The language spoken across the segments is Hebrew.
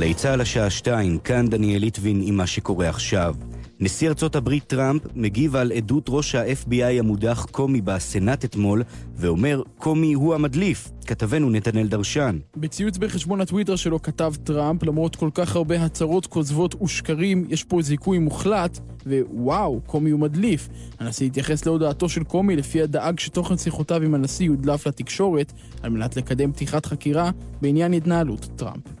גלי צה"ל השעה שתיים, כאן דניאל ליטבין עם מה שקורה עכשיו. נשיא ארצות הברית טראמפ מגיב על עדות ראש ה-FBI המודח קומי בסנאט אתמול, ואומר, קומי הוא המדליף. כתבנו נתנאל דרשן. בציוץ בחשבון הטוויטר שלו כתב טראמפ, למרות כל כך הרבה הצהרות כוזבות ושקרים, יש פה זיכוי מוחלט, ווואו, קומי הוא מדליף. הנשיא התייחס להודעתו של קומי, לפיה דאג שתוכן שיחותיו עם הנשיא יודלף לתקשורת, על מנת לקדם פתיחת חקירה בעניין התנהלות טראמפ.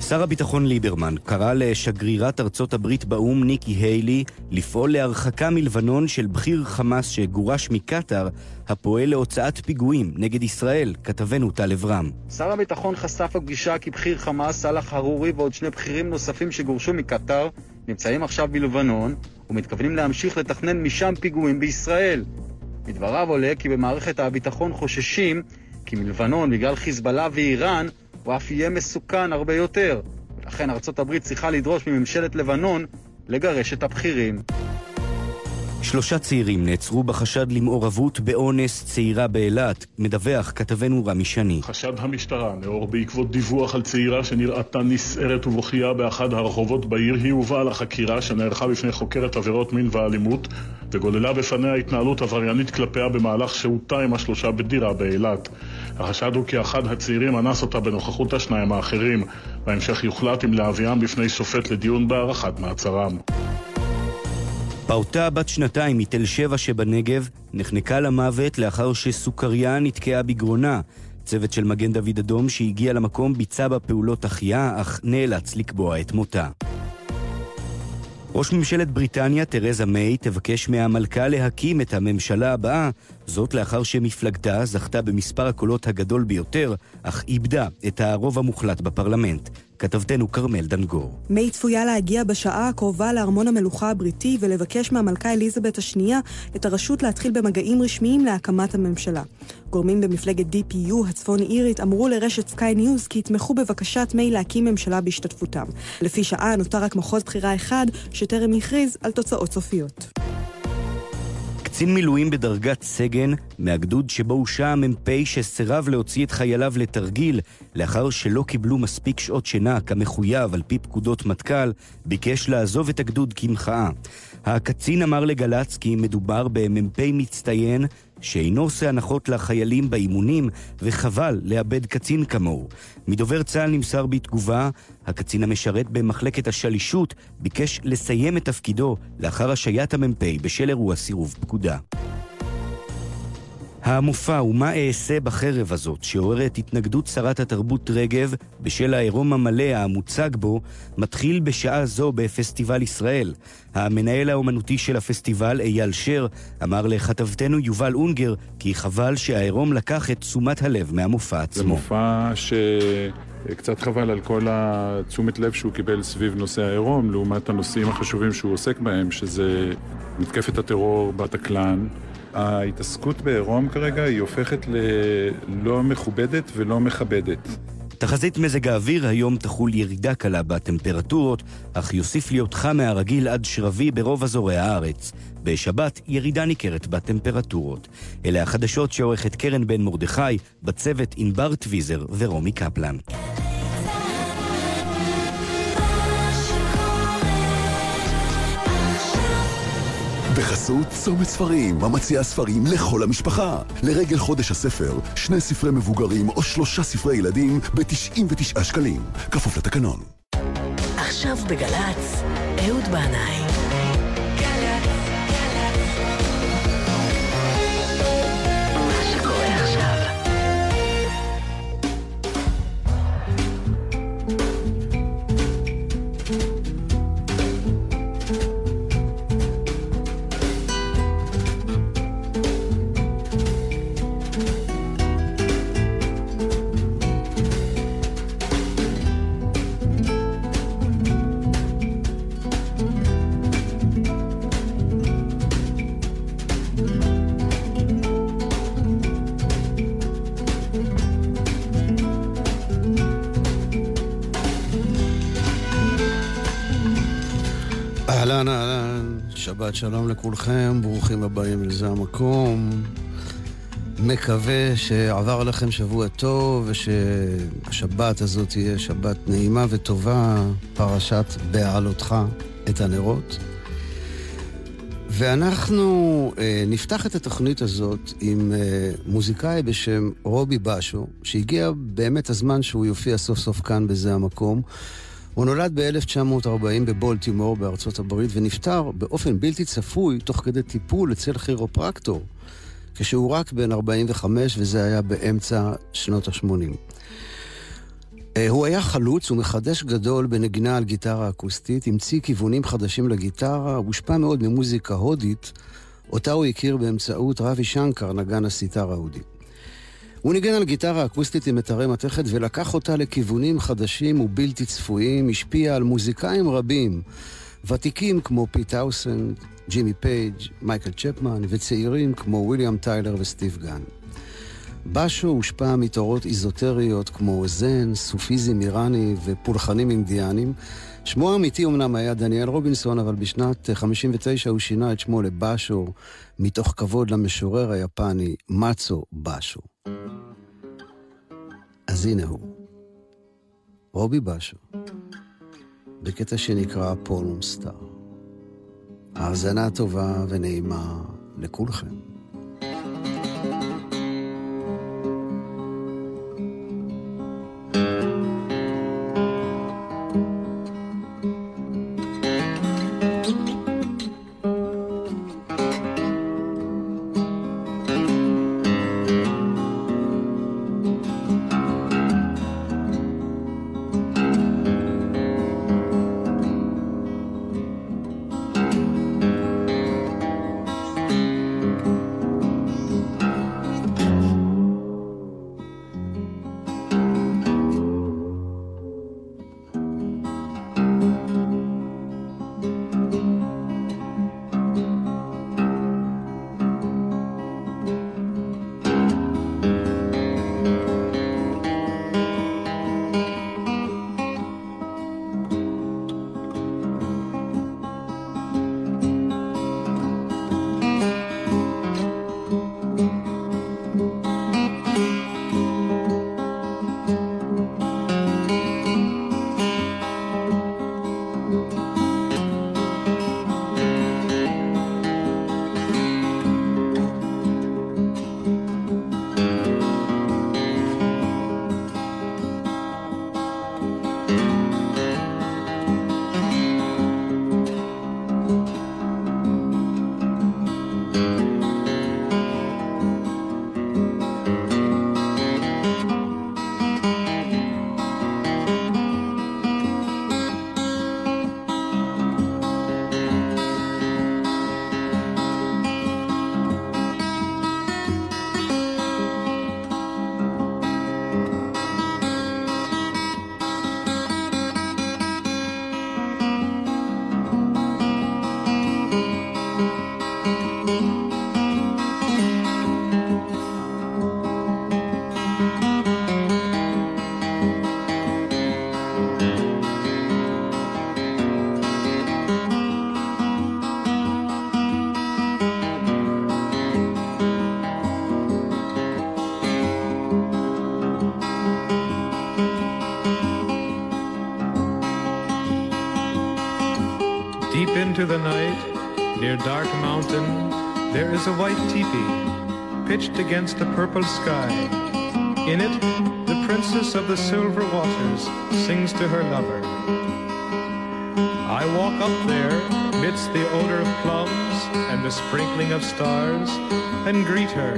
שר הביטחון ליברמן קרא לשגרירת ארצות הברית באו"ם ניקי היילי לפעול להרחקה מלבנון של בכיר חמאס שגורש מקטאר הפועל להוצאת פיגועים נגד ישראל, כתבנו טל אברהם. שר הביטחון חשף בפגישה כי בכיר חמאס, סאלח הרורי ועוד שני בכירים נוספים שגורשו מקטאר נמצאים עכשיו בלבנון ומתכוונים להמשיך לתכנן משם פיגועים בישראל. מדבריו עולה כי במערכת הביטחון חוששים כי מלבנון, בגלל חיזבאללה ואיראן, הוא אף יהיה מסוכן הרבה יותר. ולכן ארצות הברית צריכה לדרוש מממשלת לבנון לגרש את הבכירים. שלושה צעירים נעצרו בחשד למעורבות באונס צעירה באילת, מדווח כתבנו רמי שני. חשד המשטרה, לאור בעקבות דיווח על צעירה שנראתה נסערת ובוכייה באחד הרחובות בעיר, היא הובאה לחקירה שנערכה בפני חוקרת עבירות מין ואלימות, וגוללה בפניה התנהלות עבריינית כלפיה במהלך שהותה עם השלושה בדירה באילת. החשד הוא כי אחד הצעירים אנס אותה בנוכחות השניים האחרים. בהמשך יוחלט אם להביאם בפני שופט לדיון בהארכת מעצרם. פעוטה בת שנתיים מתל שבע שבנגב נחנקה למוות לאחר שסוכריה נתקעה בגרונה. צוות של מגן דוד אדום שהגיע למקום ביצע בה פעולות החייאה, אך נאלץ לקבוע את מותה. ראש ממשלת בריטניה, תרזה מיי, תבקש מהמלכה להקים את הממשלה הבאה, זאת לאחר שמפלגתה זכתה במספר הקולות הגדול ביותר, אך איבדה את הרוב המוחלט בפרלמנט. כתבתנו כרמל דנגור. מיי צפויה להגיע בשעה הקרובה לארמון המלוכה הבריטי ולבקש מהמלכה אליזבת השנייה את הרשות להתחיל במגעים רשמיים להקמת הממשלה. גורמים במפלגת DPU הצפון אירית אמרו לרשת סקיי ניוז כי יתמכו בבקשת מיי להקים ממשלה בהשתתפותם. לפי שעה נותר רק מחוז בחירה אחד שטרם הכריז על תוצאות סופיות. קצין מילואים בדרגת סגן, מהגדוד שבו הושע המ"פ שסירב להוציא את חייליו לתרגיל לאחר שלא קיבלו מספיק שעות שינה כמחויב על פי פקודות מטכ"ל, ביקש לעזוב את הגדוד כמחאה. הקצין אמר לגל"צ כי מדובר במ"פ מצטיין שאינו עושה הנחות לחיילים באימונים, וחבל לאבד קצין כמוהו. מדובר צה"ל נמסר בתגובה, הקצין המשרת במחלקת השלישות ביקש לסיים את תפקידו לאחר השעיית המ"פ בשל אירוע סירוב פקודה. המופע ומה אעשה בחרב הזאת, שעוררת התנגדות שרת התרבות רגב בשל העירום המלא המוצג בו, מתחיל בשעה זו בפסטיבל ישראל. המנהל האומנותי של הפסטיבל, אייל שר, אמר לכתבתנו יובל אונגר כי חבל שהעירום לקח את תשומת הלב מהמופע עצמו. זה מופע ש... קצת חבל על כל התשומת לב שהוא קיבל סביב נושא העירום, לעומת הנושאים החשובים שהוא עוסק בהם, שזה מתקפת הטרור בת. ההתעסקות בעירום כרגע היא הופכת ללא מכובדת ולא מכבדת. תחזית מזג האוויר היום תחול ירידה קלה בטמפרטורות, אך יוסיף להיות חם מהרגיל עד שרבי ברוב אזורי הארץ. בשבת ירידה ניכרת בטמפרטורות. אלה החדשות שעורכת קרן בן מרדכי, בצוות ענבר טוויזר ורומי קפלן. בחסות צומת ספרים, המציע ספרים לכל המשפחה. לרגל חודש הספר, שני ספרי מבוגרים או שלושה ספרי ילדים ב-99 שקלים. כפוף לתקנון. עכשיו בגל"צ, אהוד בנאי. שלום לכולכם, ברוכים הבאים אל זה המקום. מקווה שעבר לכם שבוע טוב ושהשבת הזאת תהיה שבת נעימה וטובה, פרשת בעלותך את הנרות. ואנחנו אה, נפתח את התוכנית הזאת עם אה, מוזיקאי בשם רובי בשו, שהגיע באמת הזמן שהוא יופיע סוף סוף כאן בזה המקום. הוא נולד ב-1940 בבולטימור בארצות הברית ונפטר באופן בלתי צפוי תוך כדי טיפול אצל כירופרקטור, כשהוא רק בן 45 וזה היה באמצע שנות ה-80. אה, הוא היה חלוץ ומחדש גדול בנגינה על גיטרה אקוסטית, המציא כיוונים חדשים לגיטרה, הושפע מאוד ממוזיקה הודית, אותה הוא הכיר באמצעות רבי שנקר, נגן הסיטר ההודי. הוא ניגן על גיטרה אקוסטית עם מיתרי מתכת ולקח אותה לכיוונים חדשים ובלתי צפויים, השפיע על מוזיקאים רבים, ותיקים כמו פיט טאונסנד, ג'ימי פייג', מייקל צ'פמן, וצעירים כמו ויליאם טיילר וסטיב גן. בשו הושפע מתורות איזוטריות כמו זן, סופיזם איראני ופולחנים אינדיאנים. שמו האמיתי אמנם היה דניאל רובינסון, אבל בשנת 59 הוא שינה את שמו לבשו, מתוך כבוד למשורר היפני מצו בשו. אז הנה הוא, רובי בשו, בקטע שנקרא פולום סטאר. האזנה טובה ונעימה לכולכם. Into the night, near Dark Mountain, there is a white teepee pitched against the purple sky. In it, the princess of the silver waters sings to her lover. I walk up there, midst the odor of plums and the sprinkling of stars, and greet her.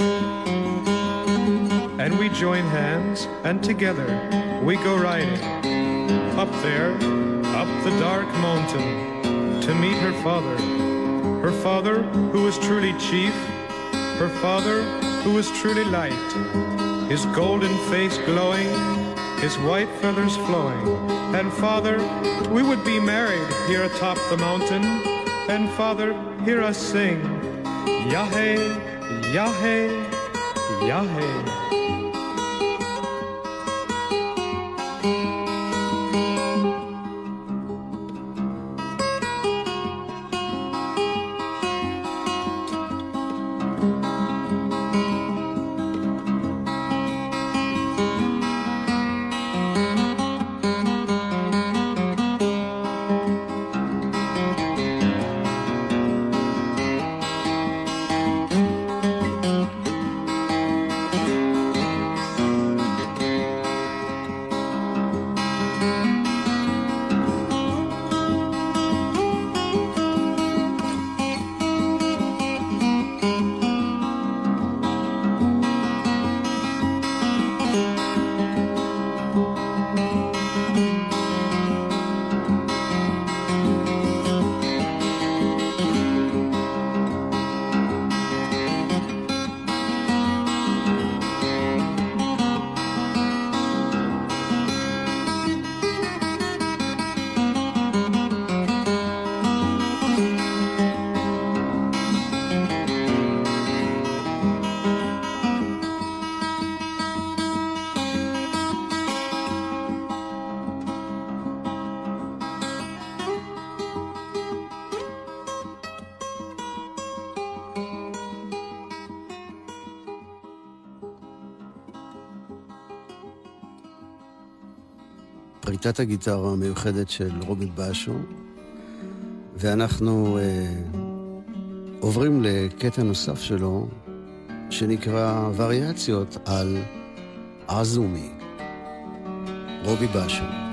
And we join hands, and together we go riding. Up there, up the dark mountain, to meet her father. Her father, who was truly chief, her father, who was truly light, his golden face glowing, his white feathers flowing. And father, we would be married here atop the mountain. And father, hear us sing, Yahweh, Yahweh, Yahweh. פריטת הגיטרה המיוחדת של רובי בשו, ואנחנו אה, עוברים לקטע נוסף שלו, שנקרא וריאציות על עזומי, רובי בשו.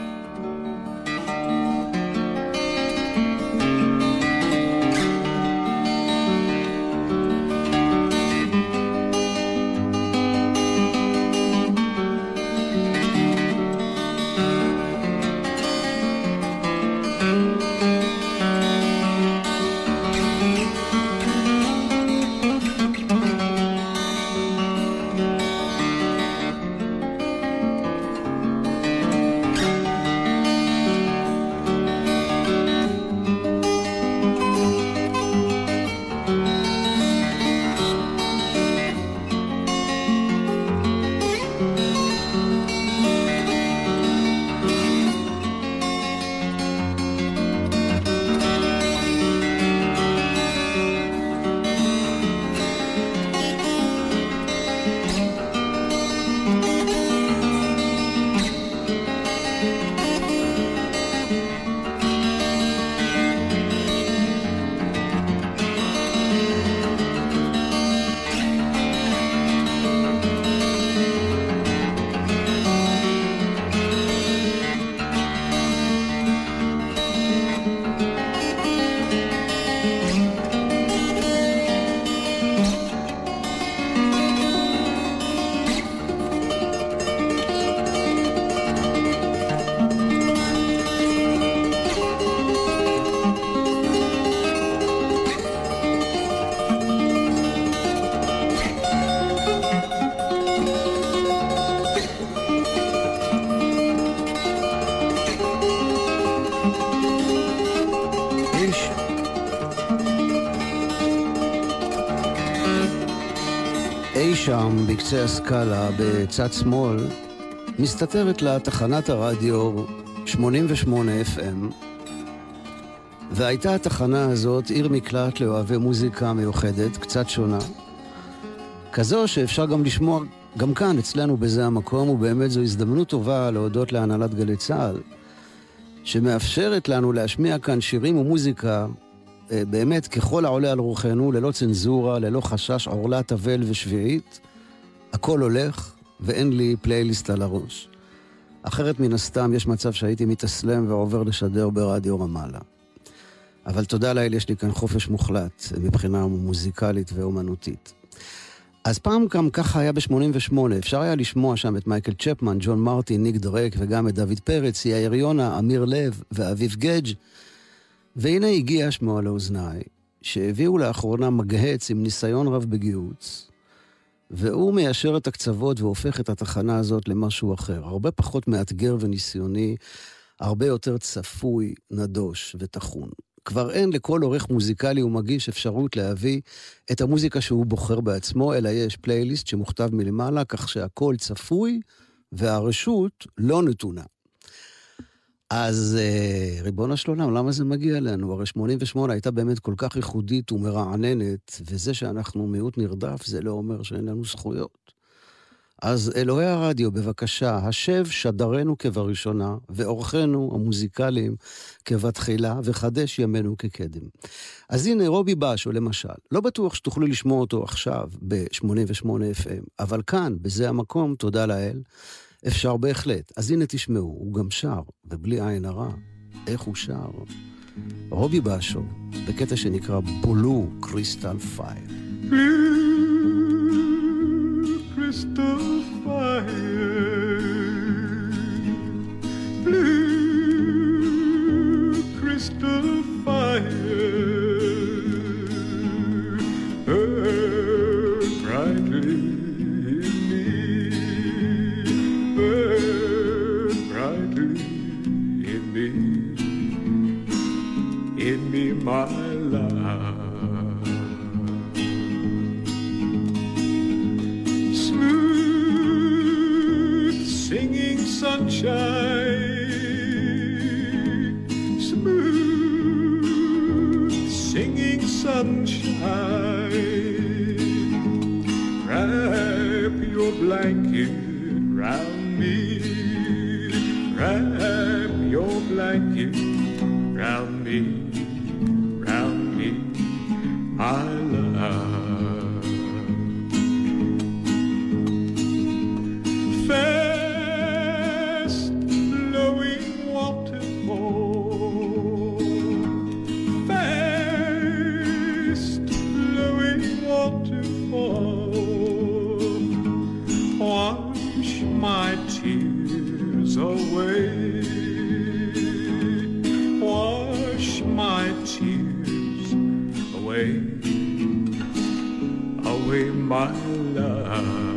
בקצה הסקאלה, בצד שמאל, מסתתרת לה תחנת הרדיו 88 FM, והייתה התחנה הזאת עיר מקלט לאוהבי מוזיקה מיוחדת, קצת שונה. כזו שאפשר גם לשמוע גם כאן, אצלנו, בזה המקום, ובאמת זו הזדמנות טובה להודות להנהלת גלי צה"ל, שמאפשרת לנו להשמיע כאן שירים ומוזיקה אה, באמת ככל העולה על רוחנו, ללא צנזורה, ללא חשש עורלת אבל ושביעית. הכל הולך, ואין לי פלייליסט על הראש. אחרת מן הסתם יש מצב שהייתי מתאסלם ועובר לשדר ברדיו רמאללה. אבל תודה לאל, יש לי כאן חופש מוחלט מבחינה מוזיקלית ואומנותית. אז פעם גם ככה היה ב-88, אפשר היה לשמוע שם את מייקל צ'פמן, ג'ון מרטין, ניק דרק וגם את דוד פרץ, יאיר יונה, אמיר לב ואביב גדג' והנה הגיע שמו על האוזניי, שהביאו לאחרונה מגהץ עם ניסיון רב בגיהוץ, והוא מיישר את הקצוות והופך את התחנה הזאת למשהו אחר. הרבה פחות מאתגר וניסיוני, הרבה יותר צפוי, נדוש וטחון. כבר אין לכל עורך מוזיקלי ומגיש אפשרות להביא את המוזיקה שהוא בוחר בעצמו, אלא יש פלייליסט שמוכתב מלמעלה, כך שהכל צפוי והרשות לא נתונה. אז אה, ריבונו של עולם, למה זה מגיע לנו? הרי 88 הייתה באמת כל כך ייחודית ומרעננת, וזה שאנחנו מיעוט נרדף, זה לא אומר שאין לנו זכויות. אז אלוהי הרדיו, בבקשה, השב שדרנו כבראשונה, ואורחינו המוזיקליים כבתחילה, וחדש ימינו כקדם. אז הנה, רובי בשו, למשל, לא בטוח שתוכלו לשמוע אותו עכשיו ב-88 FM, אבל כאן, בזה המקום, תודה לאל, אפשר בהחלט. אז הנה תשמעו, הוא גם שר, ובלי עין הרע, איך הוא שר? רובי בשו, בקטע שנקרא בולו קריסטל פייר. crystal fire. Blue crystal fire. In me, Smooth singing sunshine, smooth singing sunshine. Wrap your blanket round me, wrap your blanket Wash my tears away, away my love.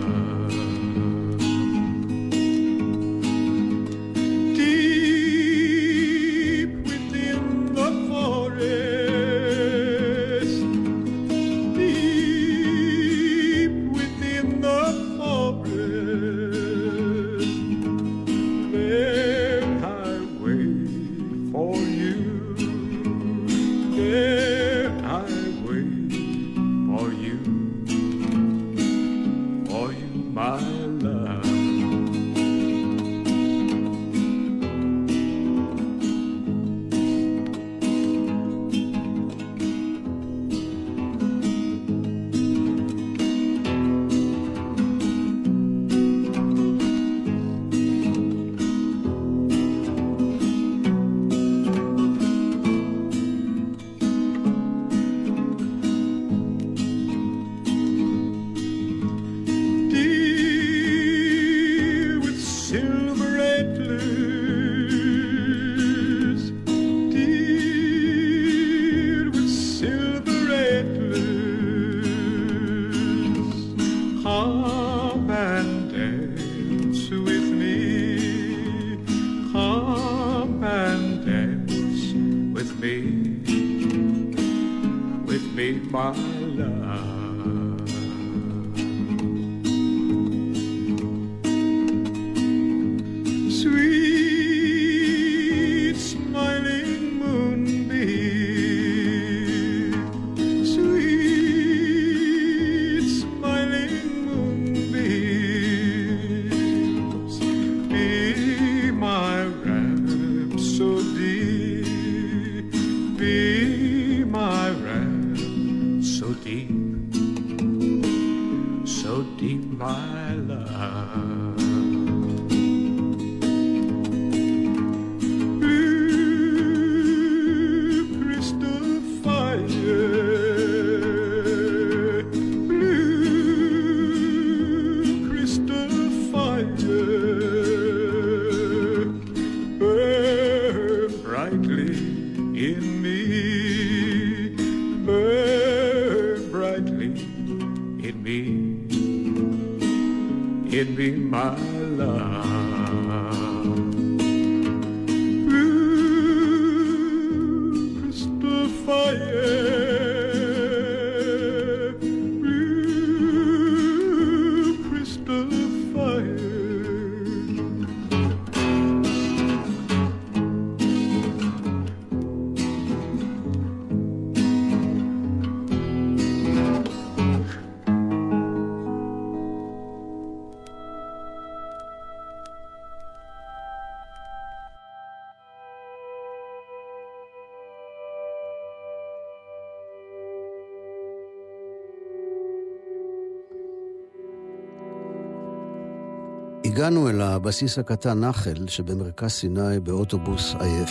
הגענו אל הבסיס הקטן נחל שבמרכז סיני באוטובוס עייף.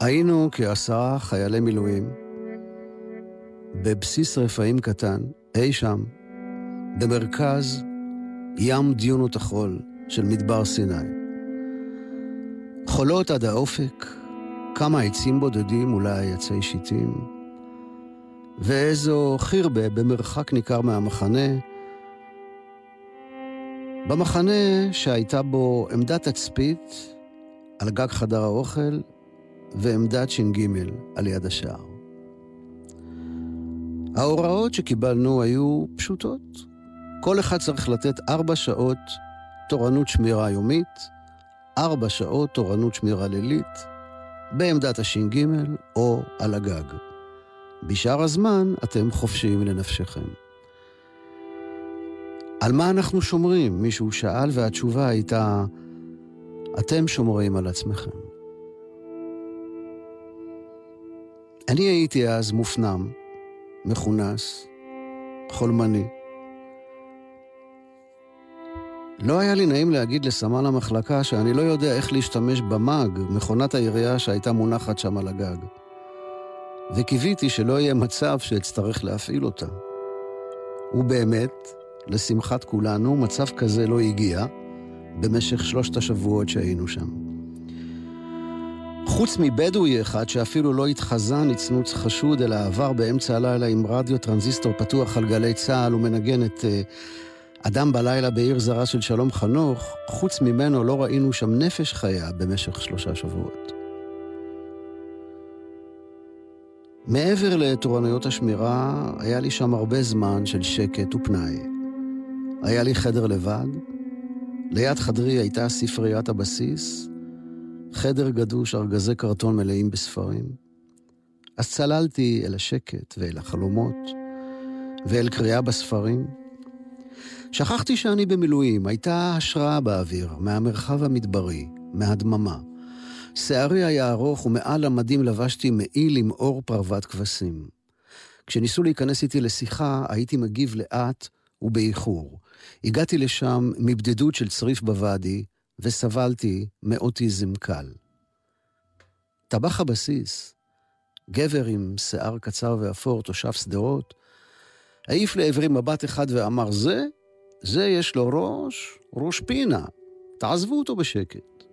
היינו כעשרה חיילי מילואים בבסיס רפאים קטן, אי שם, במרכז ים דיונות החול של מדבר סיני. חולות עד האופק, כמה עצים בודדים, אולי עצי שיטים, ואיזו חירבה במרחק ניכר מהמחנה, במחנה שהייתה בו עמדת תצפית על גג חדר האוכל ועמדת ש"ג על יד השער. ההוראות שקיבלנו היו פשוטות. כל אחד צריך לתת ארבע שעות תורנות שמירה יומית, ארבע שעות תורנות שמירה לילית, בעמדת הש"ג או על הגג. בשאר הזמן אתם חופשיים לנפשכם. על מה אנחנו שומרים? מישהו שאל והתשובה הייתה אתם שומרים על עצמכם. אני הייתי אז מופנם, מכונס, חולמני. לא היה לי נעים להגיד לסמל המחלקה שאני לא יודע איך להשתמש במאג, מכונת העירייה שהייתה מונחת שם על הגג. וקיוויתי שלא יהיה מצב שאצטרך להפעיל אותה. ובאמת, לשמחת כולנו, מצב כזה לא הגיע במשך שלושת השבועות שהיינו שם. חוץ מבדואי אחד שאפילו לא התחזה נצנוץ חשוד, אלא עבר באמצע הלילה עם רדיו טרנזיסטור פתוח על גלי צה"ל ומנגן את uh, אדם בלילה בעיר זרה של שלום חנוך, חוץ ממנו לא ראינו שם נפש חיה במשך שלושה שבועות. מעבר לתורנויות השמירה, היה לי שם הרבה זמן של שקט ופנאי. היה לי חדר לבד, ליד חדרי הייתה ספריית הבסיס, חדר גדוש, ארגזי קרטון מלאים בספרים. אז צללתי אל השקט ואל החלומות, ואל קריאה בספרים. שכחתי שאני במילואים, הייתה השראה באוויר, מהמרחב המדברי, מהדממה. שערי היה ארוך ומעל המדים לבשתי מעיל עם אור פרוות כבשים. כשניסו להיכנס איתי לשיחה, הייתי מגיב לאט ובאיחור. הגעתי לשם מבדידות של צריף בוואדי, וסבלתי מאוטיזם קל. טבח הבסיס, גבר עם שיער קצר ואפור, תושב שדרות, העיף לעברי מבט אחד ואמר, זה, זה יש לו ראש, ראש פינה, תעזבו אותו בשקט.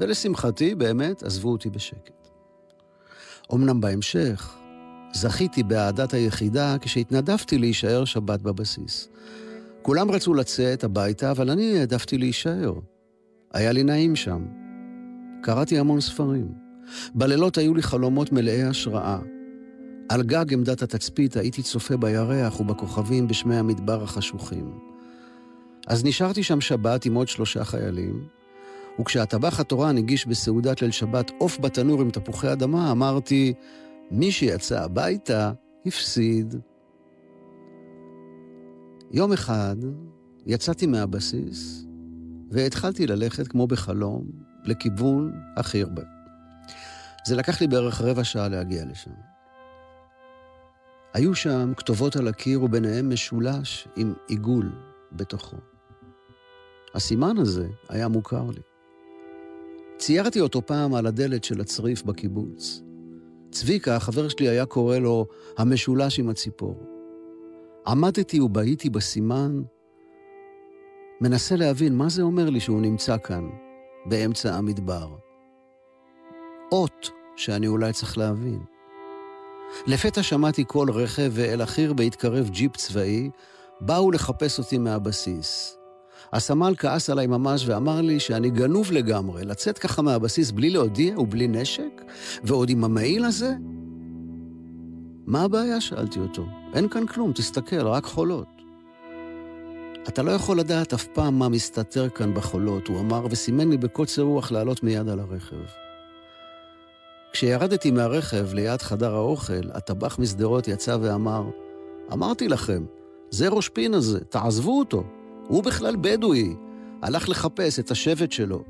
ולשמחתי, באמת, עזבו אותי בשקט. אמנם בהמשך, זכיתי באהדת היחידה כשהתנדבתי להישאר שבת בבסיס. כולם רצו לצאת הביתה, אבל אני העדפתי להישאר. היה לי נעים שם. קראתי המון ספרים. בלילות היו לי חלומות מלאי השראה. על גג עמדת התצפית הייתי צופה בירח ובכוכבים בשמי המדבר החשוכים. אז נשארתי שם שבת עם עוד שלושה חיילים, וכשהטבח התורן הגיש בסעודת ליל שבת עוף בתנור עם תפוחי אדמה, אמרתי, מי שיצא הביתה, הפסיד. יום אחד יצאתי מהבסיס והתחלתי ללכת כמו בחלום לכיוון החירבה. זה לקח לי בערך רבע שעה להגיע לשם. היו שם כתובות על הקיר וביניהם משולש עם עיגול בתוכו. הסימן הזה היה מוכר לי. ציירתי אותו פעם על הדלת של הצריף בקיבוץ. צביקה, החבר שלי, היה קורא לו המשולש עם הציפור. עמדתי ובהיתי בסימן, מנסה להבין מה זה אומר לי שהוא נמצא כאן, באמצע המדבר. אות שאני אולי צריך להבין. לפתע שמעתי קול רכב ואל החיר בהתקרב ג'יפ צבאי, באו לחפש אותי מהבסיס. הסמל כעס עליי ממש ואמר לי שאני גנוב לגמרי, לצאת ככה מהבסיס בלי להודיע ובלי נשק, ועוד עם המעיל הזה? מה הבעיה? שאלתי אותו. אין כאן כלום, תסתכל, רק חולות. אתה לא יכול לדעת אף פעם מה מסתתר כאן בחולות, הוא אמר, וסימן לי בקוצר רוח לעלות מיד על הרכב. כשירדתי מהרכב ליד חדר האוכל, הטבח משדרות יצא ואמר, אמרתי לכם, זה ראש פין הזה, תעזבו אותו. הוא בכלל בדואי, הלך לחפש את השבט שלו.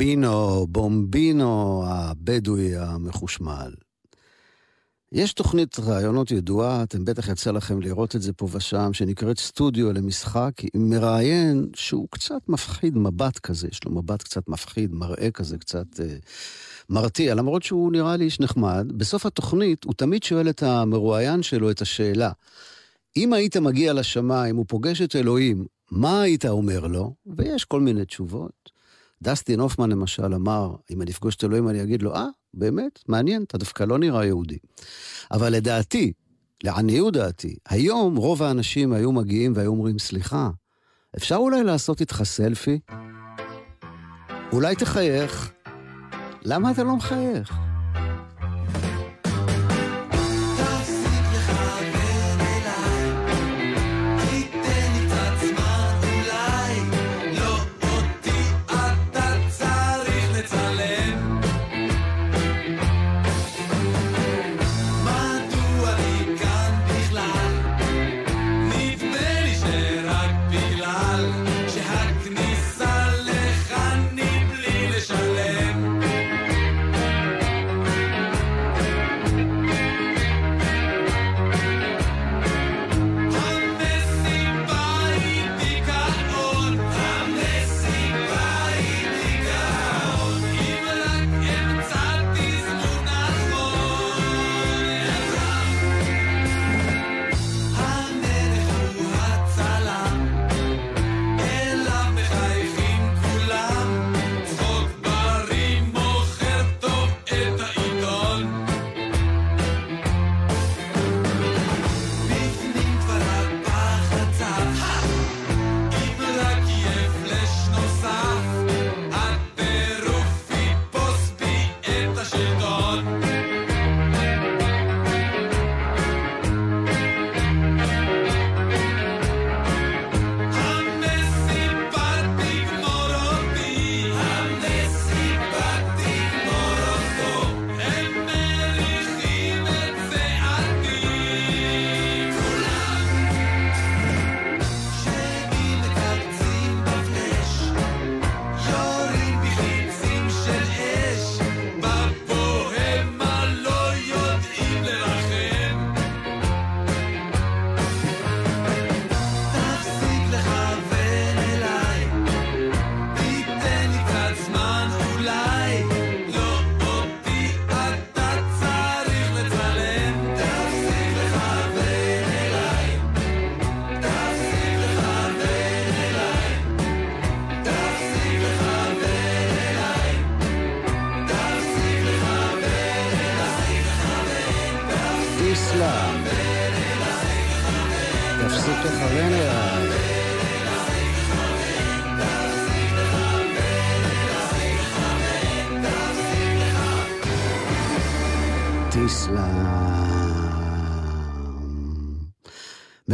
בינו בומבינו הבדואי המחושמל. יש תוכנית רעיונות ידועה, אתם בטח יצא לכם לראות את זה פה ושם, שנקראת סטודיו למשחק, עם מראיין שהוא קצת מפחיד, מבט כזה, יש לו מבט קצת מפחיד, מראה כזה קצת אה, מרתיע, למרות שהוא נראה לי איש נחמד. בסוף התוכנית הוא תמיד שואל את המרואיין שלו את השאלה, אם היית מגיע לשמיים ופוגש את אלוהים, מה היית אומר לו? ויש כל מיני תשובות. דסטין הופמן למשל אמר, אם אני אפגוש את אלוהים אני אגיד לו, אה, באמת, מעניין, אתה דווקא לא נראה יהודי. אבל לדעתי, לעניות דעתי, היום רוב האנשים היו מגיעים והיו אומרים, סליחה, אפשר אולי לעשות איתך סלפי? אולי תחייך. למה אתה לא מחייך?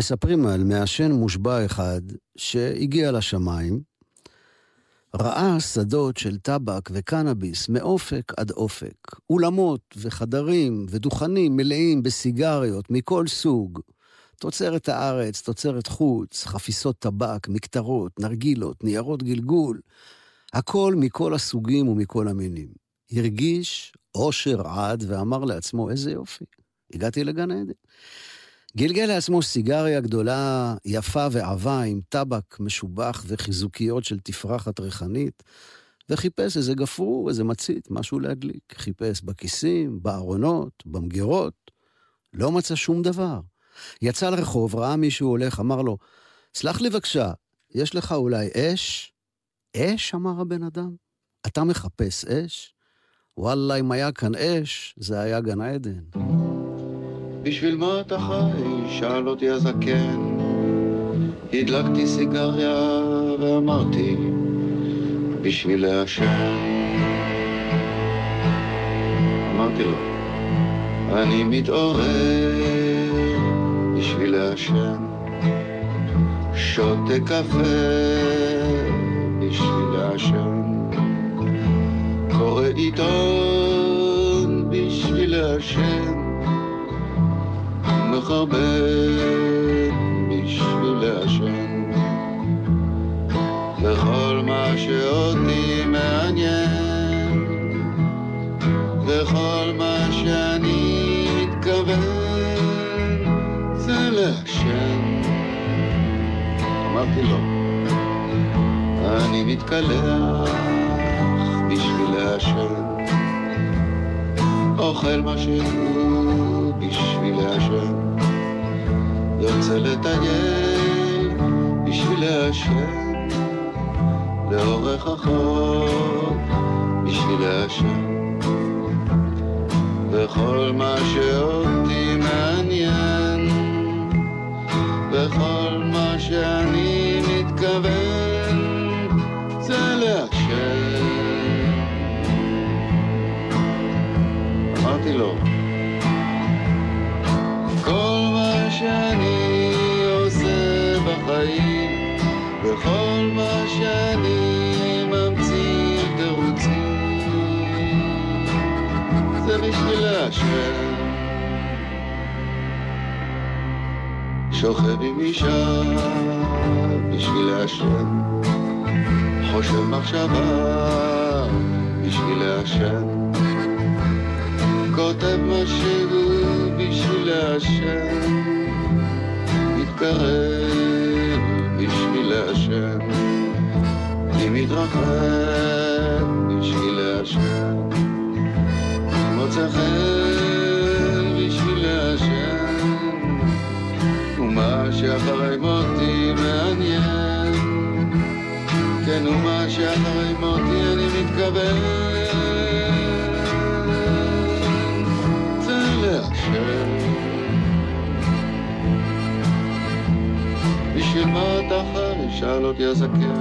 מספרים על מעשן מושבע אחד שהגיע לשמיים, ראה שדות של טבק וקנאביס מאופק עד אופק, אולמות וחדרים ודוכנים מלאים בסיגריות מכל סוג, תוצרת הארץ, תוצרת חוץ, חפיסות טבק, מקטרות, נרגילות, ניירות גלגול, הכל מכל הסוגים ומכל המינים. הרגיש אושר עד ואמר לעצמו, איזה יופי, הגעתי לגן עדן. גלגל לעצמו סיגריה גדולה, יפה ועבה, עם טבק משובח וחיזוקיות של תפרחת ריחנית, וחיפש איזה גפרור, איזה מצית, משהו להדליק. חיפש בכיסים, בארונות, במגירות, לא מצא שום דבר. יצא לרחוב, ראה מישהו הולך, אמר לו, סלח לי בבקשה, יש לך אולי אש? אש? אמר הבן אדם. אתה מחפש אש? וואלה, אם היה כאן אש, זה היה גן עדן. בשביל מה אתה חי? שאל אותי הזקן. הדלקתי סיגריה ואמרתי, בשביל לעשן. אמרתי לו, אני מתעורר בשביל לעשן. שותה קפה בשביל לעשן. קורא עיתון בשביל לעשן. כך הרבה בשביל לעשן. וכל מה שאותי מעניין. וכל מה שאני מתכוון זה לעשן. אמרתי לו אני מתקלח בשביל לעשן. אוכל מה שהוא בשביל לעשן. יוצא לטייל בשביל לעשן, לאורך החוק בשביל לעשן. וכל מה שאותי מעניין, וכל מה שאני מתכוון, זה לעשן. אמרתי לו, שאני עושה בחיים, וכל מה שאני ממציא תירוצים, זה בשביל לעשן. שוכב עם אישה בשביל לעשן, חושב מחשבה בשביל לעשן, כותב משהו בשביל לעשן, מתקרב בשביל לעשן, אני מתרחב בשביל לעשן, מוצא חן בשביל לעשן, ומה שאחרי מותי מעניין, כן ומה שאחרי מותי אני מתכוון, זה. מה אתה חי? שאל אותי הזקן.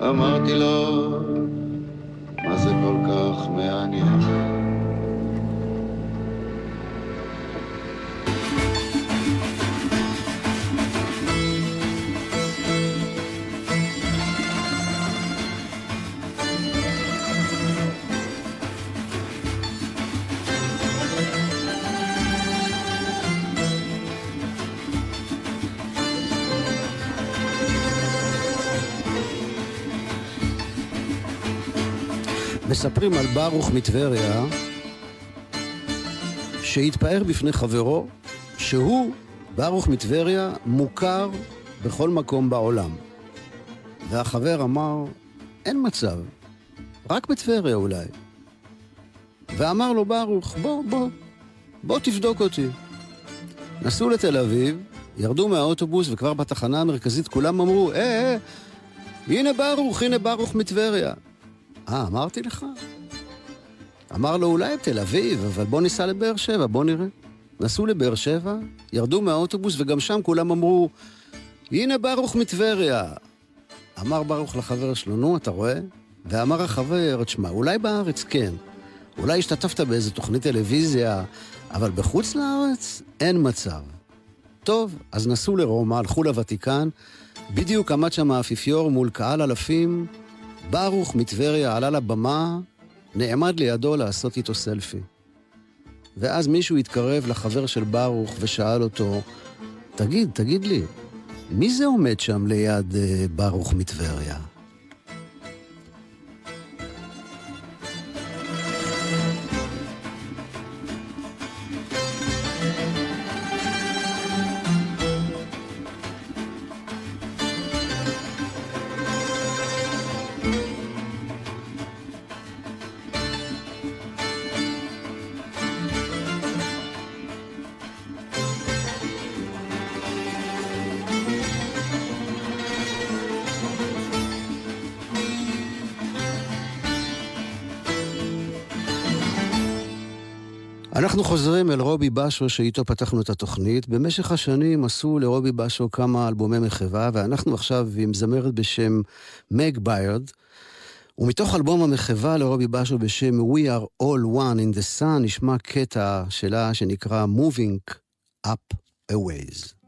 אמרתי לו, מה זה כל כך מעניין? מספרים על ברוך מטבריה שהתפאר בפני חברו שהוא, ברוך מטבריה, מוכר בכל מקום בעולם. והחבר אמר, אין מצב, רק בטבריה אולי. ואמר לו ברוך, בוא, בוא, בוא תבדוק אותי. נסעו לתל אביב, ירדו מהאוטובוס, וכבר בתחנה המרכזית כולם אמרו, אה, אה, הנה ברוך, הנה ברוך מטבריה. אה, אמרתי לך? אמר לו, אולי תל אביב, אבל בוא ניסע לבאר שבע, בוא נראה. נסעו לבאר שבע, ירדו מהאוטובוס, וגם שם כולם אמרו, הנה ברוך מטבריה. אמר ברוך לחבר שלו, נו, אתה רואה? ואמר החבר, תשמע, אולי בארץ כן. אולי השתתפת באיזה תוכנית טלוויזיה, אבל בחוץ לארץ אין מצב. טוב, אז נסעו לרומא, הלכו לוותיקן, בדיוק עמד שם האפיפיור מול קהל אלפים, ברוך מטבריה עלה לבמה, נעמד לידו לעשות איתו סלפי. ואז מישהו התקרב לחבר של ברוך ושאל אותו, תגיד, תגיד לי, מי זה עומד שם ליד אה, ברוך מטבריה? רובי בשו, שאיתו פתחנו את התוכנית. במשך השנים עשו לרובי בשו כמה אלבומי מחווה, ואנחנו עכשיו עם זמרת בשם מג ביירד. ומתוך אלבום המחווה לרובי בשו בשם We are all one in the sun, נשמע קטע שלה שנקרא Moving up a ways.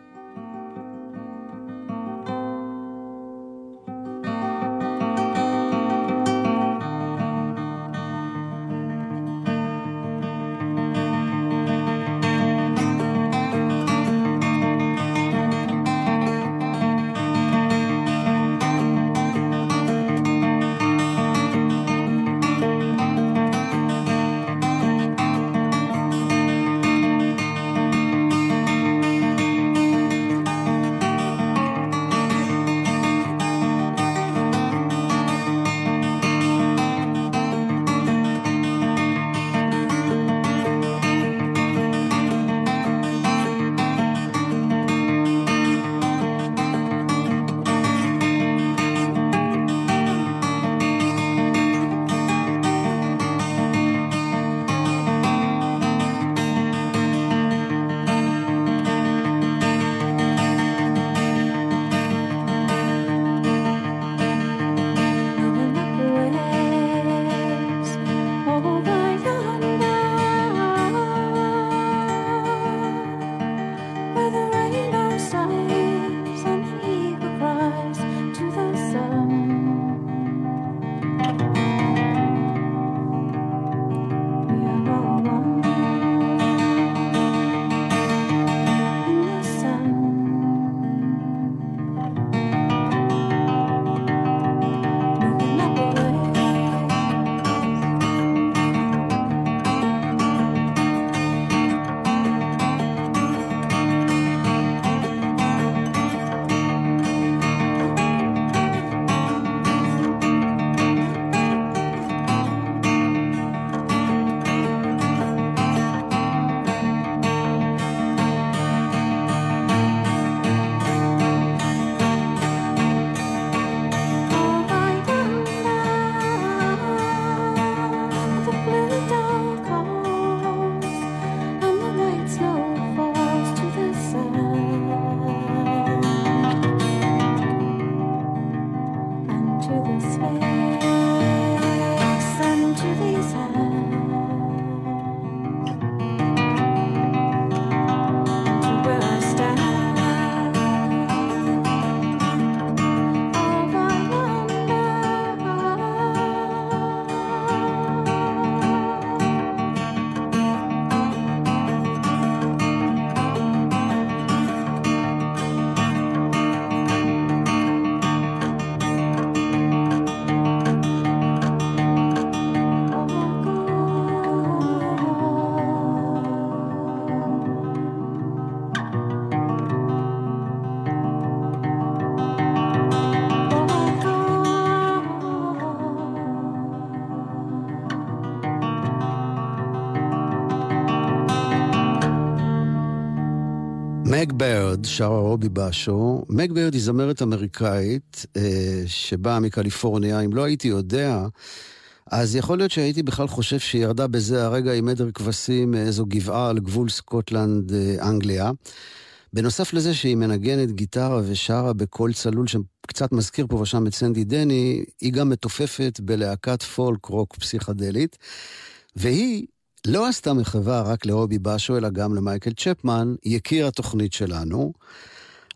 שרה רובי בשו. מג ביירד היא זמרת אמריקאית אה, שבאה מקליפורניה. אם לא הייתי יודע, אז יכול להיות שהייתי בכלל חושב שהיא ירדה בזה הרגע עם עדר כבשים מאיזו גבעה על גבול סקוטלנד-אנגליה. בנוסף לזה שהיא מנגנת גיטרה ושרה בקול צלול שקצת מזכיר פה ושם את סנדי דני, היא גם מתופפת בלהקת פולק רוק פסיכדלית. והיא לא עשתה מחווה רק לרובי בשו, אלא גם למייקל צ'פמן, יקיר התוכנית שלנו.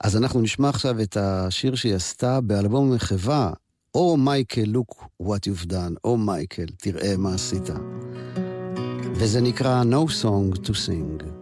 אז אנחנו נשמע עכשיו את השיר שהיא עשתה באלבום מחווה, או מייקל, look what you've done, או מייקל, תראה מה עשית. וזה נקרא No Song to Sing.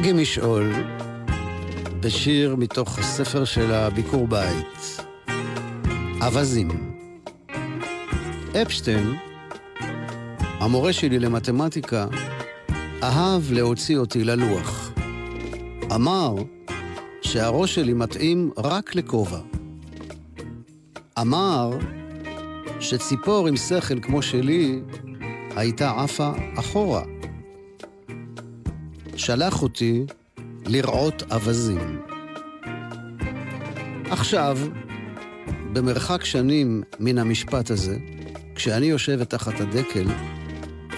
אגי משעול, בשיר מתוך הספר של הביקור בית, אווזים. אפשטיין, המורה שלי למתמטיקה, אהב להוציא אותי ללוח. אמר שהראש שלי מתאים רק לכובע. אמר שציפור עם שכל כמו שלי הייתה עפה אחורה. שלח אותי לרעות אווזים. עכשיו, במרחק שנים מן המשפט הזה, כשאני יושבת תחת הדקל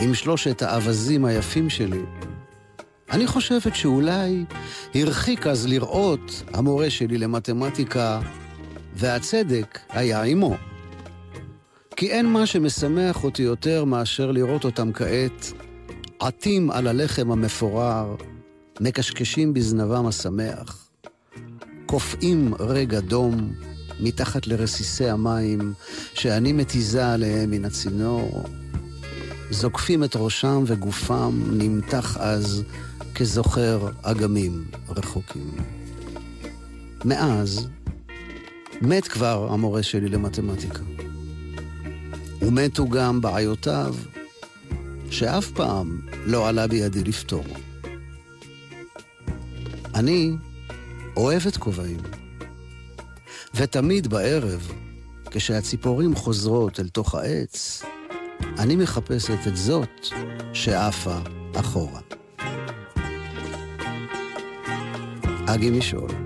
עם שלושת האווזים היפים שלי, אני חושבת שאולי הרחיק אז לראות המורה שלי למתמטיקה, והצדק היה עמו. כי אין מה שמשמח אותי יותר מאשר לראות אותם כעת עטים על הלחם המפורר, מקשקשים בזנבם השמח, קופאים רגע דום מתחת לרסיסי המים שאני מתיזה עליהם מן הצינור, זוקפים את ראשם וגופם נמתח אז כזוכר אגמים רחוקים. מאז מת כבר המורה שלי למתמטיקה. ומתו גם בעיותיו, שאף פעם לא עלה בידי לפתור. אני אוהבת כובעים. ותמיד בערב, כשהציפורים חוזרות אל תוך העץ, אני מחפשת את זאת שעפה אחורה. אגי משעול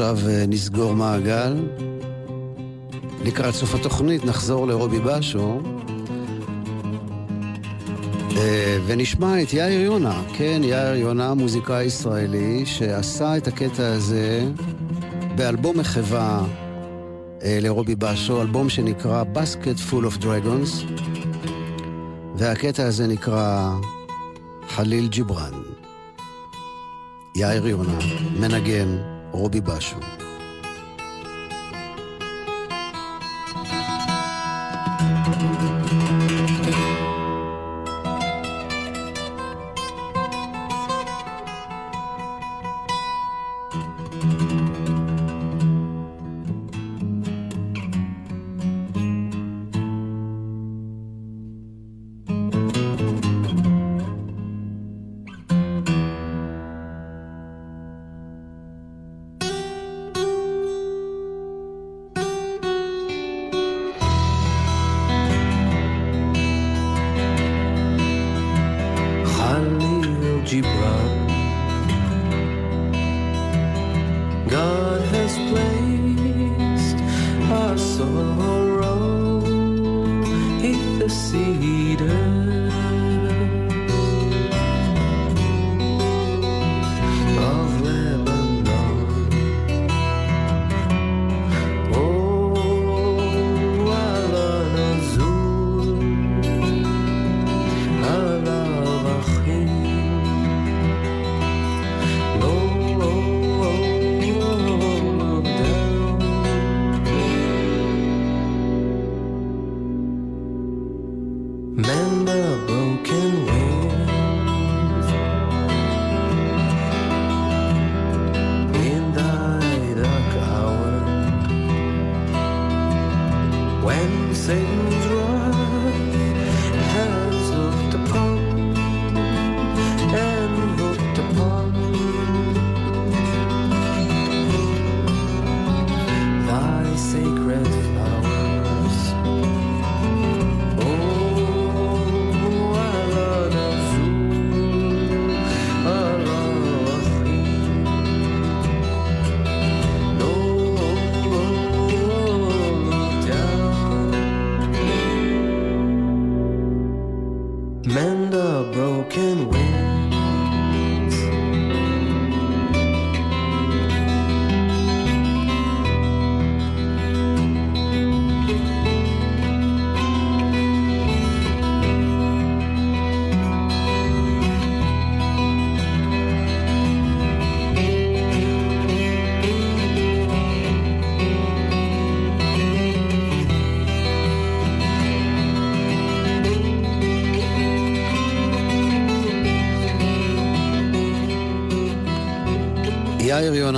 עכשיו אה, נסגור מעגל. לקראת סוף התוכנית נחזור לרובי בשו אה, ונשמע את יאיר יונה, כן, יאיר יונה, מוזיקאי ישראלי, שעשה את הקטע הזה באלבום מחווה אה, לרובי בשו, אלבום שנקרא Basket Full of Dragons, והקטע הזה נקרא חליל ג'יברן. יאיר יונה, מנגן, רובי בשו.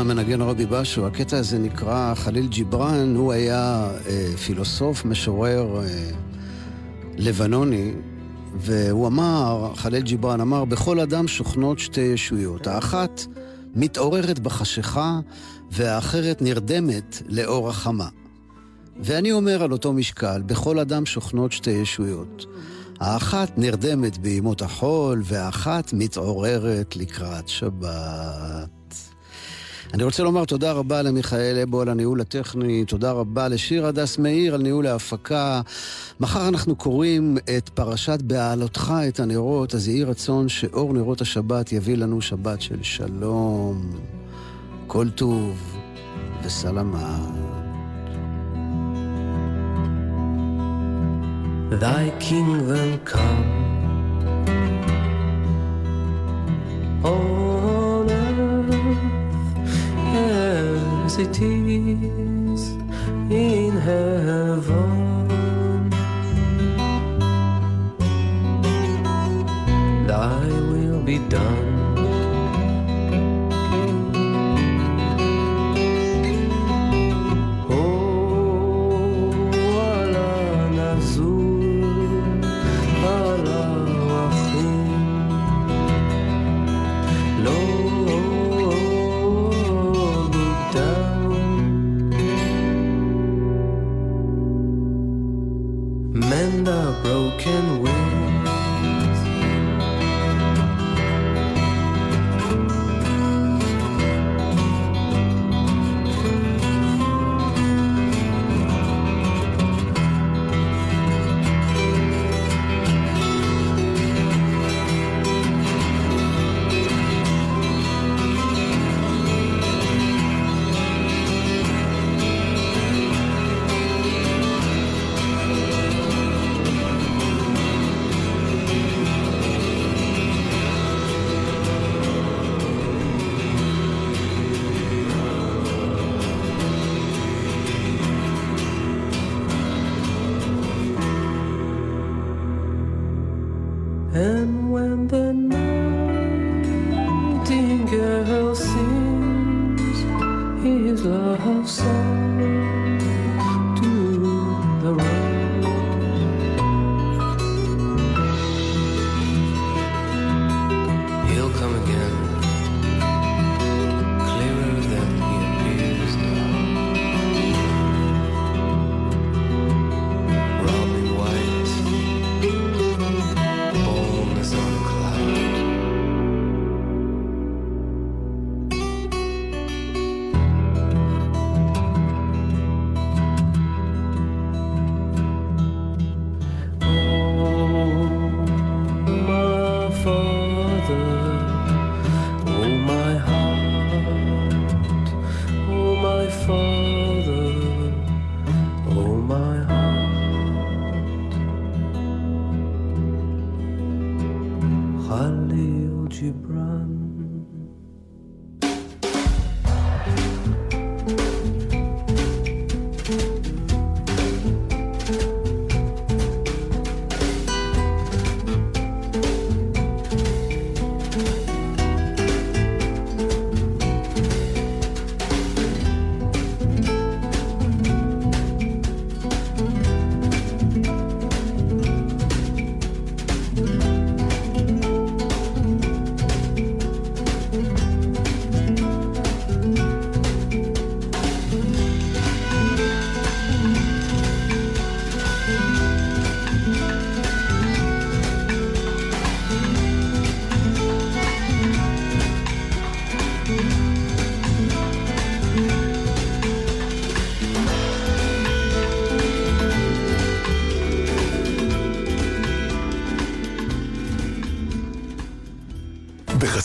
המנגן רובי בשו. הקטע הזה נקרא חליל ג'יבראן, הוא היה אה, פילוסוף, משורר אה, לבנוני, והוא אמר, חליל ג'יבראן אמר, בכל אדם שוכנות שתי ישויות. האחת מתעוררת בחשיכה, והאחרת נרדמת לאור החמה. ואני אומר על אותו משקל, בכל אדם שוכנות שתי ישויות. האחת נרדמת בימות החול, והאחת מתעוררת לקראת שבת. אני רוצה לומר תודה רבה למיכאל אבו על הניהול הטכני, תודה רבה לשיר הדס מאיר על ניהול ההפקה. מחר אנחנו קוראים את פרשת בהעלותך את הנרות, אז יהי רצון שאור נרות השבת יביא לנו שבת של שלום, כל טוב וסלמה. Thy kingdom come.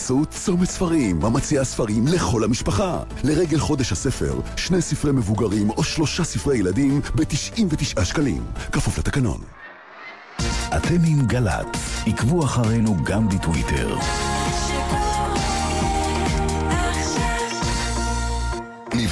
בחסות צומת ספרים, המציעה ספרים לכל המשפחה. לרגל חודש הספר, שני ספרי מבוגרים או שלושה ספרי ילדים ב-99 שקלים. כפוף לתקנון. אתם עם גל"צ, עקבו אחרינו גם בטוויטר.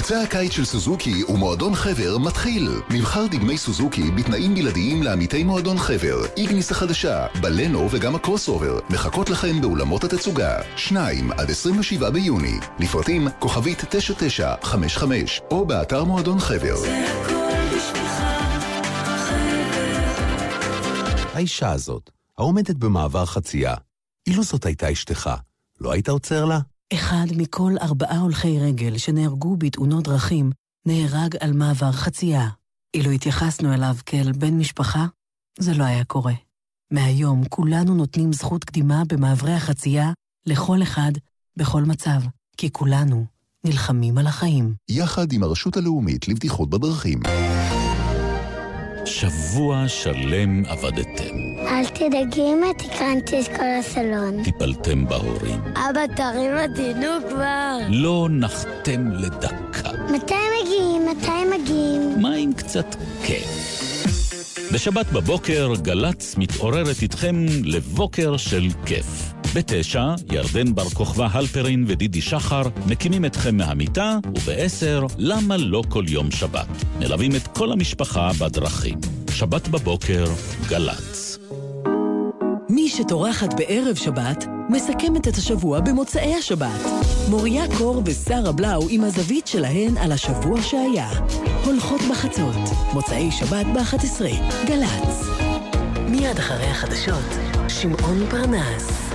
מבצע הקיץ של סוזוקי ומועדון חבר מתחיל. מבחר דגמי סוזוקי בתנאים בלעדיים לעמיתי מועדון חבר. איגניס החדשה, בלנו וגם הקרוס אובר, מחכות לכם באולמות התצוגה. 2 עד 27 ביוני. לפרטים כוכבית 9955 או באתר מועדון חבר. האישה הזאת, העומדת במעבר חצייה, אילו זאת הייתה אשתך, לא היית עוצר לה? אחד מכל ארבעה הולכי רגל שנהרגו בתאונות דרכים נהרג על מעבר חצייה. אילו התייחסנו אליו כאל בן משפחה, זה לא היה קורה. מהיום כולנו נותנים זכות קדימה במעברי החצייה לכל אחד, בכל מצב, כי כולנו נלחמים על החיים. יחד עם הרשות הלאומית לבטיחות בדרכים. שבוע שלם עבדתם. אל תדאגי אמא, תקרנתי את כל הסלון. טיפלתם בהורים. אבא, תרים אותי, נו כבר. לא נחתם לדקה. מתי מגיעים? מתי מגיעים? מה עם קצת כיף? בשבת בבוקר גל"צ מתעוררת איתכם לבוקר של כיף. בתשע, ירדן בר כוכבא הלפרין ודידי שחר מקימים אתכם מהמיטה, ובעשר, למה לא כל יום שבת? מלווים את כל המשפחה בדרכים. שבת בבוקר, גל"צ. שטורחת בערב שבת, מסכמת את השבוע במוצאי השבת. מוריה קור ושרה בלאו עם הזווית שלהן על השבוע שהיה. הולכות בחצות, מוצאי שבת ב-11, גל"צ. מיד אחרי החדשות, שמעון פרנס.